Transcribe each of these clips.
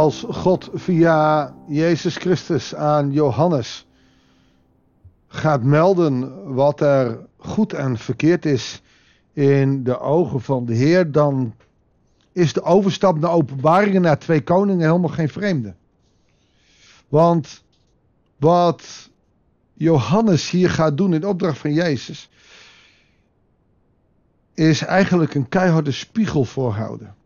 als God via Jezus Christus aan Johannes gaat melden wat er goed en verkeerd is in de ogen van de Heer, dan is de overstap naar openbaringen naar twee koningen helemaal geen vreemde. Want wat Johannes hier gaat doen in opdracht van Jezus, is eigenlijk een keiharde spiegel voorhouden.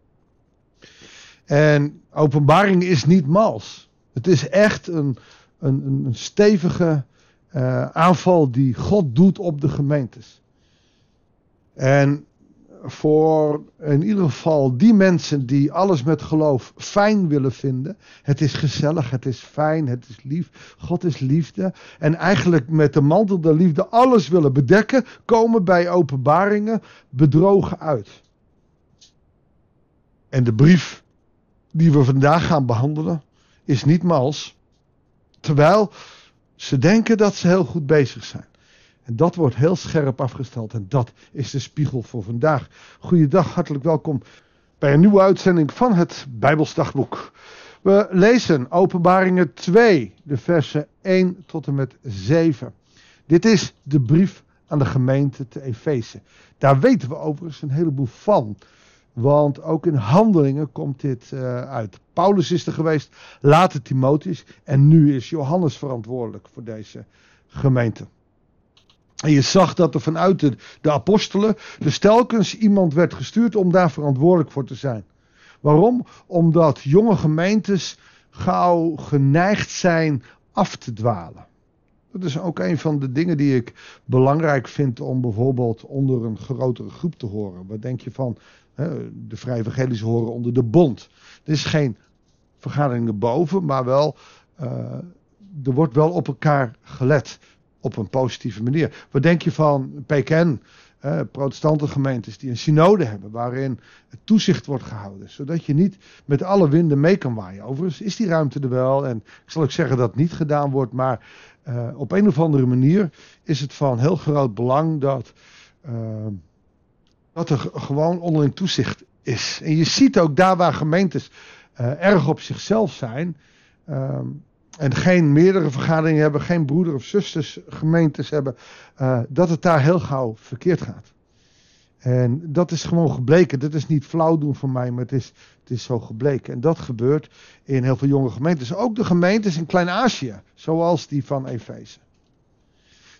En openbaring is niet mals. Het is echt een, een, een stevige uh, aanval die God doet op de gemeentes. En voor in ieder geval die mensen die alles met geloof fijn willen vinden. Het is gezellig, het is fijn, het is lief. God is liefde. En eigenlijk met de mantel der liefde alles willen bedekken, komen bij openbaringen bedrogen uit. En de brief die we vandaag gaan behandelen is niet mals. Terwijl ze denken dat ze heel goed bezig zijn. En dat wordt heel scherp afgesteld. En dat is de spiegel voor vandaag. Goeiedag, hartelijk welkom bij een nieuwe uitzending van het Bijbelsdagboek. We lezen Openbaringen 2, de versen 1 tot en met 7. Dit is de brief aan de gemeente te Efeze. Daar weten we overigens een heleboel van. Want ook in handelingen komt dit uh, uit. Paulus is er geweest, later Timotheus. En nu is Johannes verantwoordelijk voor deze gemeente. En je zag dat er vanuit de, de apostelen dus telkens iemand werd gestuurd om daar verantwoordelijk voor te zijn. Waarom? Omdat jonge gemeentes gauw geneigd zijn af te dwalen. Dat is ook een van de dingen die ik belangrijk vind om bijvoorbeeld onder een grotere groep te horen. Wat denk je van de Vrije Evangelische horen onder de bond? Er is geen vergadering erboven, maar wel, uh, er wordt wel op elkaar gelet op een positieve manier. Wat denk je van PKN, eh, gemeentes die een synode hebben waarin toezicht wordt gehouden, zodat je niet met alle winden mee kan waaien. Overigens is die ruimte er wel en ik zal ook zeggen dat het niet gedaan wordt, maar uh, op een of andere manier is het van heel groot belang dat, uh, dat er gewoon onderling toezicht is. En je ziet ook daar waar gemeentes uh, erg op zichzelf zijn, en geen meerdere vergaderingen hebben, geen broeder- of zustersgemeentes hebben, uh, dat het daar heel gauw verkeerd gaat. En dat is gewoon gebleken. Dat is niet flauw doen van mij, maar het is, het is zo gebleken. En dat gebeurt in heel veel jonge gemeentes. Ook de gemeentes in Klein-Azië, zoals die van Efeze.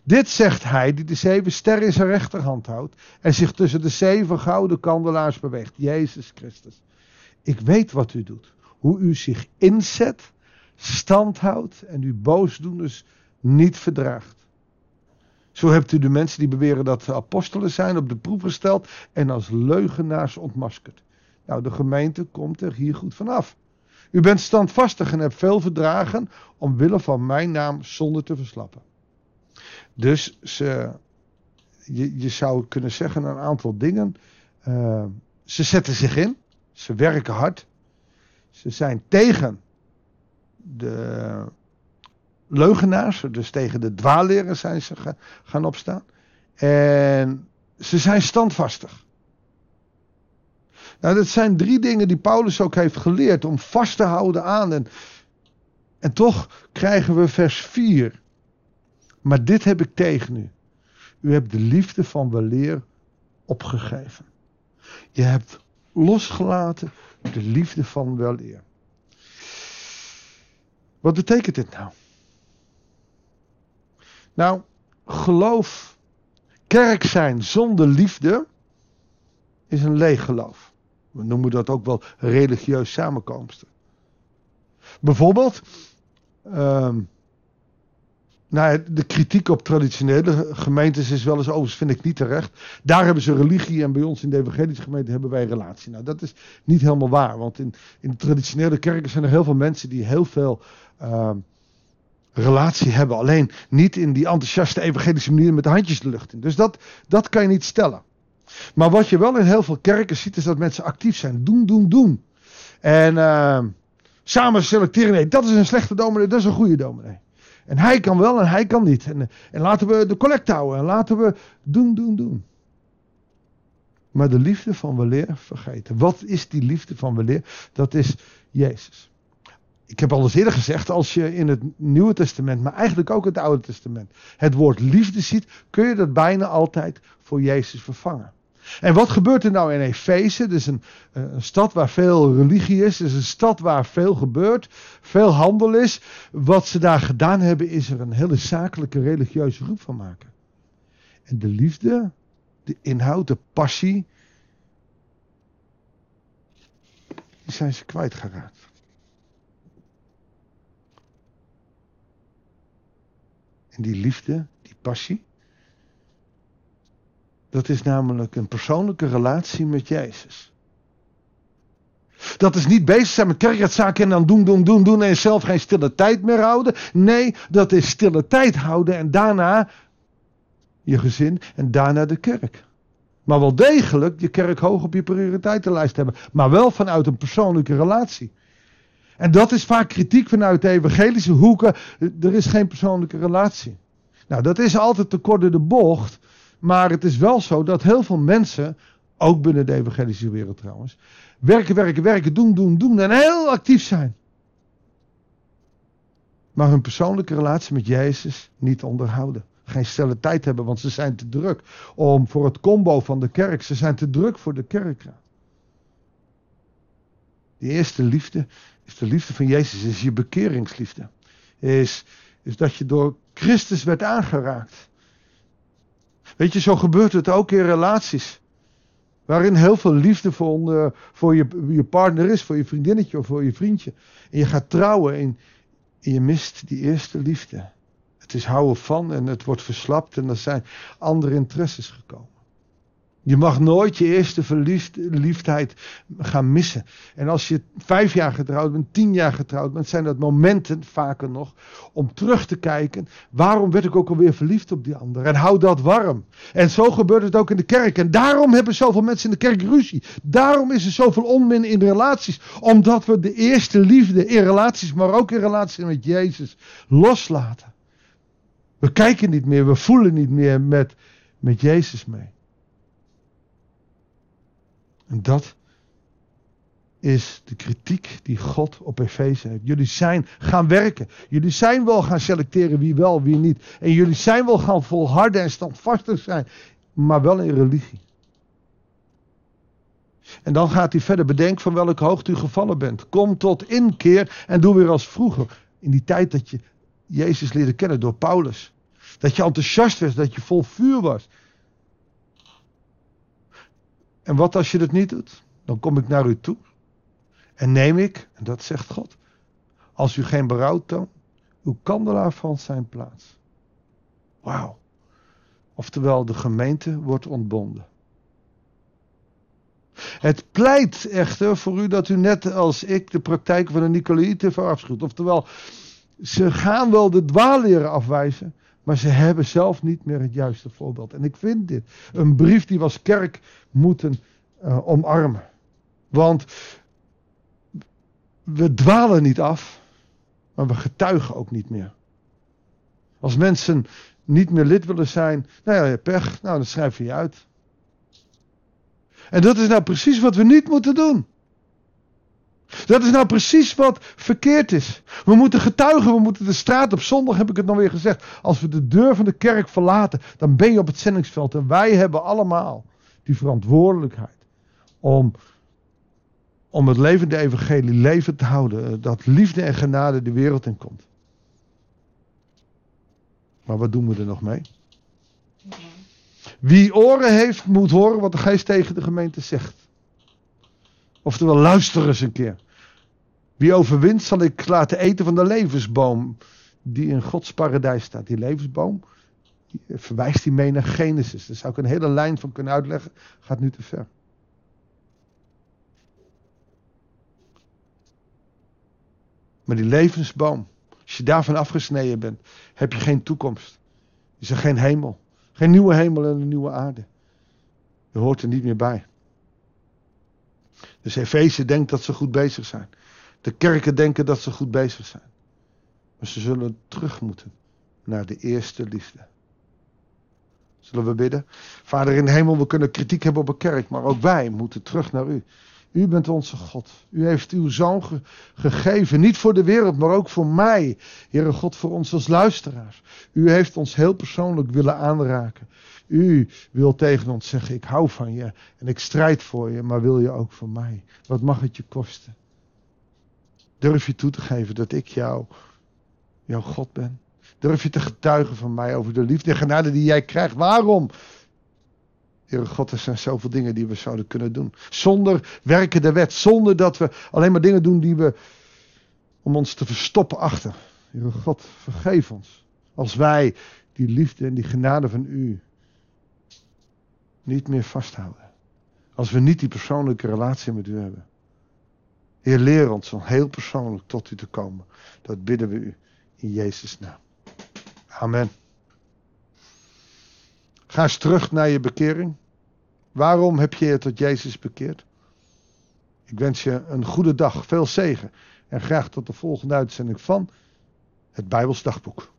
Dit zegt hij, die de zeven sterren in zijn rechterhand houdt en zich tussen de zeven gouden kandelaars beweegt. Jezus Christus. Ik weet wat u doet. Hoe u zich inzet stand houdt en uw boosdoeners niet verdraagt. Zo hebt u de mensen die beweren dat ze apostelen zijn op de proef gesteld en als leugenaars ontmaskerd. Nou, de gemeente komt er hier goed vanaf. U bent standvastig en hebt veel verdragen omwille van mijn naam zonder te verslappen. Dus ze, je, je zou kunnen zeggen een aantal dingen. Uh, ze zetten zich in, ze werken hard, ze zijn tegen de leugenaars, dus tegen de dwaalleren zijn ze gaan opstaan. En ze zijn standvastig. Nou, dat zijn drie dingen die Paulus ook heeft geleerd om vast te houden aan. En, en toch krijgen we vers 4. Maar dit heb ik tegen u. U hebt de liefde van weleer opgegeven. Je hebt losgelaten de liefde van weleer. Wat betekent dit nou? Nou, geloof, kerk zijn zonder liefde is een leeg geloof. We noemen dat ook wel religieus samenkomsten. Bijvoorbeeld, um, nou, de kritiek op traditionele gemeentes is wel eens overigens, vind ik niet terecht. Daar hebben ze religie en bij ons in de evangelische gemeente hebben wij relatie. Nou, dat is niet helemaal waar, want in, in de traditionele kerken zijn er heel veel mensen die heel veel uh, relatie hebben. Alleen niet in die enthousiaste evangelische manier met de handjes de lucht in. Dus dat, dat kan je niet stellen. Maar wat je wel in heel veel kerken ziet, is dat mensen actief zijn. Doen, doen, doen. En uh, samen selecteren. Nee, dat is een slechte dominee, dat is een goede dominee. En hij kan wel en hij kan niet. En, en laten we de collect houden. En laten we doen, doen, doen. Maar de liefde van weleer vergeten. Wat is die liefde van weleer? Dat is Jezus. ik heb al eens eerder gezegd, als je in het Nieuwe Testament, maar eigenlijk ook het Oude Testament, het woord liefde ziet, kun je dat bijna altijd voor Jezus vervangen. En wat gebeurt er nou in Efeze? Het is een, een, stad waar veel religie is. Het is een stad waar veel gebeurt. Veel handel is. Wat ze daar gedaan hebben is er een hele zakelijke religieuze groep van maken. En de liefde, de inhoud, de passie. Die zijn ze kwijtgeraakt. En die liefde, die passie, dat is namelijk een persoonlijke relatie met Jezus. Dat is niet bezig zijn met kerkzaken en dan doen, doen, doen, doen en zelf geen stille tijd meer houden. Nee, dat is stille tijd houden en daarna je gezin en daarna de kerk. Maar wel degelijk je kerk hoog op je prioriteitenlijst hebben. Maar wel vanuit een persoonlijke relatie. En dat is vaak kritiek vanuit de evangelische hoeken. Er is geen persoonlijke relatie. Nou, dat is altijd te kort de bocht. Maar het is wel zo dat heel veel mensen, ook binnen de evangelische wereld trouwens, werken, werken, werken, doen, doen, doen en heel actief zijn. Maar hun persoonlijke relatie met Jezus niet onderhouden. Geen stille tijd hebben, want ze zijn te druk om voor het combo van de kerk. Ze zijn te druk voor de kerk. De eerste liefde is de liefde van Jezus, is je bekeringsliefde. Is, is dat je door Christus werd aangeraakt. Weet je, zo gebeurt het ook in relaties. Waarin heel veel liefde voor, voor je, je partner is, voor je vriendinnetje of voor je vriendje. En je gaat trouwen en, en je mist die eerste liefde. Het is houden van en het wordt verslapt en er zijn andere interesses gekomen. Je mag nooit je eerste verliefdheid gaan missen. En als je vijf jaar getrouwd bent, tien jaar getrouwd bent, zijn dat momenten vaker nog om terug te kijken. Waarom werd ik ook alweer verliefd op die ander? En hou dat warm. En zo gebeurt het ook in de kerk. En daarom hebben zoveel mensen in de kerk ruzie. Daarom is er zoveel onmin in relaties. Omdat we de eerste liefde in relaties, maar ook in relaties met Jezus, loslaten. We kijken niet meer, we voelen niet meer met, met Jezus mee. En dat is de kritiek die God op Efeze heeft. Jullie zijn gaan werken. Jullie zijn wel gaan selecteren wie wel, wie niet. En jullie zijn wel gaan volharden en standvastig zijn. Maar wel in religie. En dan gaat hij verder. Bedenk van welke hoogte u gevallen bent. Kom tot inkeer en doe weer als vroeger. In die tijd dat je Jezus leerde kennen door Paulus. Dat je enthousiast was, dat je vol vuur was. En wat als je dat niet doet? Dan kom ik naar u toe. En neem ik, en dat zegt God, als u geen berouw toont, uw kandelaar van zijn plaats. Wauw. Oftewel, de gemeente wordt ontbonden. Het pleit echter voor u dat u net als ik de praktijk van de Nicolaïten verafschuwt. Oftewel, ze gaan wel de dwaalleren afwijzen, maar ze hebben zelf niet meer het juiste voorbeeld. En ik vind dit een brief die we als kerk moeten uh, omarmen. Want we dwalen niet af, maar we getuigen ook niet meer. Als mensen niet meer lid willen zijn, nou ja, pech, nou dan schrijf je je uit. En dat is nou precies wat we niet moeten doen. Dat is nou precies wat verkeerd is. We moeten getuigen, we moeten de straat op zondag, heb ik het nog weer gezegd. Als we de deur van de kerk verlaten, dan ben je op het zendingsveld. En wij hebben allemaal die verantwoordelijkheid om, om het levende evangelie leven te houden. Eh, dat liefde en genade de wereld in komt. Maar wat doen we er nog mee? Wie oren heeft, moet horen wat de geest tegen de gemeente zegt. Oftewel, luister eens een keer. Wie overwint, zal ik laten eten van de levensboom. Die in Gods paradijs staat. Die levensboom verwijst hij mee naar Genesis. Daar zou ik een hele lijn van kunnen uitleggen. Gaat nu te ver. Maar die levensboom, als je daarvan afgesneden bent, heb je geen toekomst. Is er geen hemel. Geen nieuwe hemel en een nieuwe aarde. Je hoort er niet meer bij. Dus Efeze denkt dat ze goed bezig zijn. De kerken denken dat ze goed bezig zijn. Maar ze zullen terug moeten naar de eerste liefde. Zullen we bidden? Vader in de hemel, we kunnen kritiek hebben op een kerk, maar ook wij moeten terug naar u. U bent onze God. U heeft uw zoon gegeven, niet voor de wereld, maar ook voor mij. Heere God, voor ons als luisteraars. U heeft ons heel persoonlijk willen aanraken. U wil tegen ons zeggen, ik hou van je en ik strijd voor je, maar wil je ook voor mij? Wat mag het je kosten? Durf je toe te geven dat ik jou, jouw God ben? Durf je te getuigen van mij over de liefde en genade die jij krijgt? Waarom? Heere God, er zijn zoveel dingen die we zouden kunnen doen. Zonder werken de wet. Zonder dat we alleen maar dingen doen die we om ons te verstoppen achter. Heere God, vergeef ons. Als wij die liefde en die genade van u niet meer vasthouden. Als we niet die persoonlijke relatie met u hebben. Heer, leer ons om heel persoonlijk tot u te komen. Dat bidden we u in Jezus' naam. Amen. Ga eens terug naar je bekering. Waarom heb je je tot Jezus bekeerd? Ik wens je een goede dag, veel zegen en graag tot de volgende uitzending van het Bijbels Dagboek.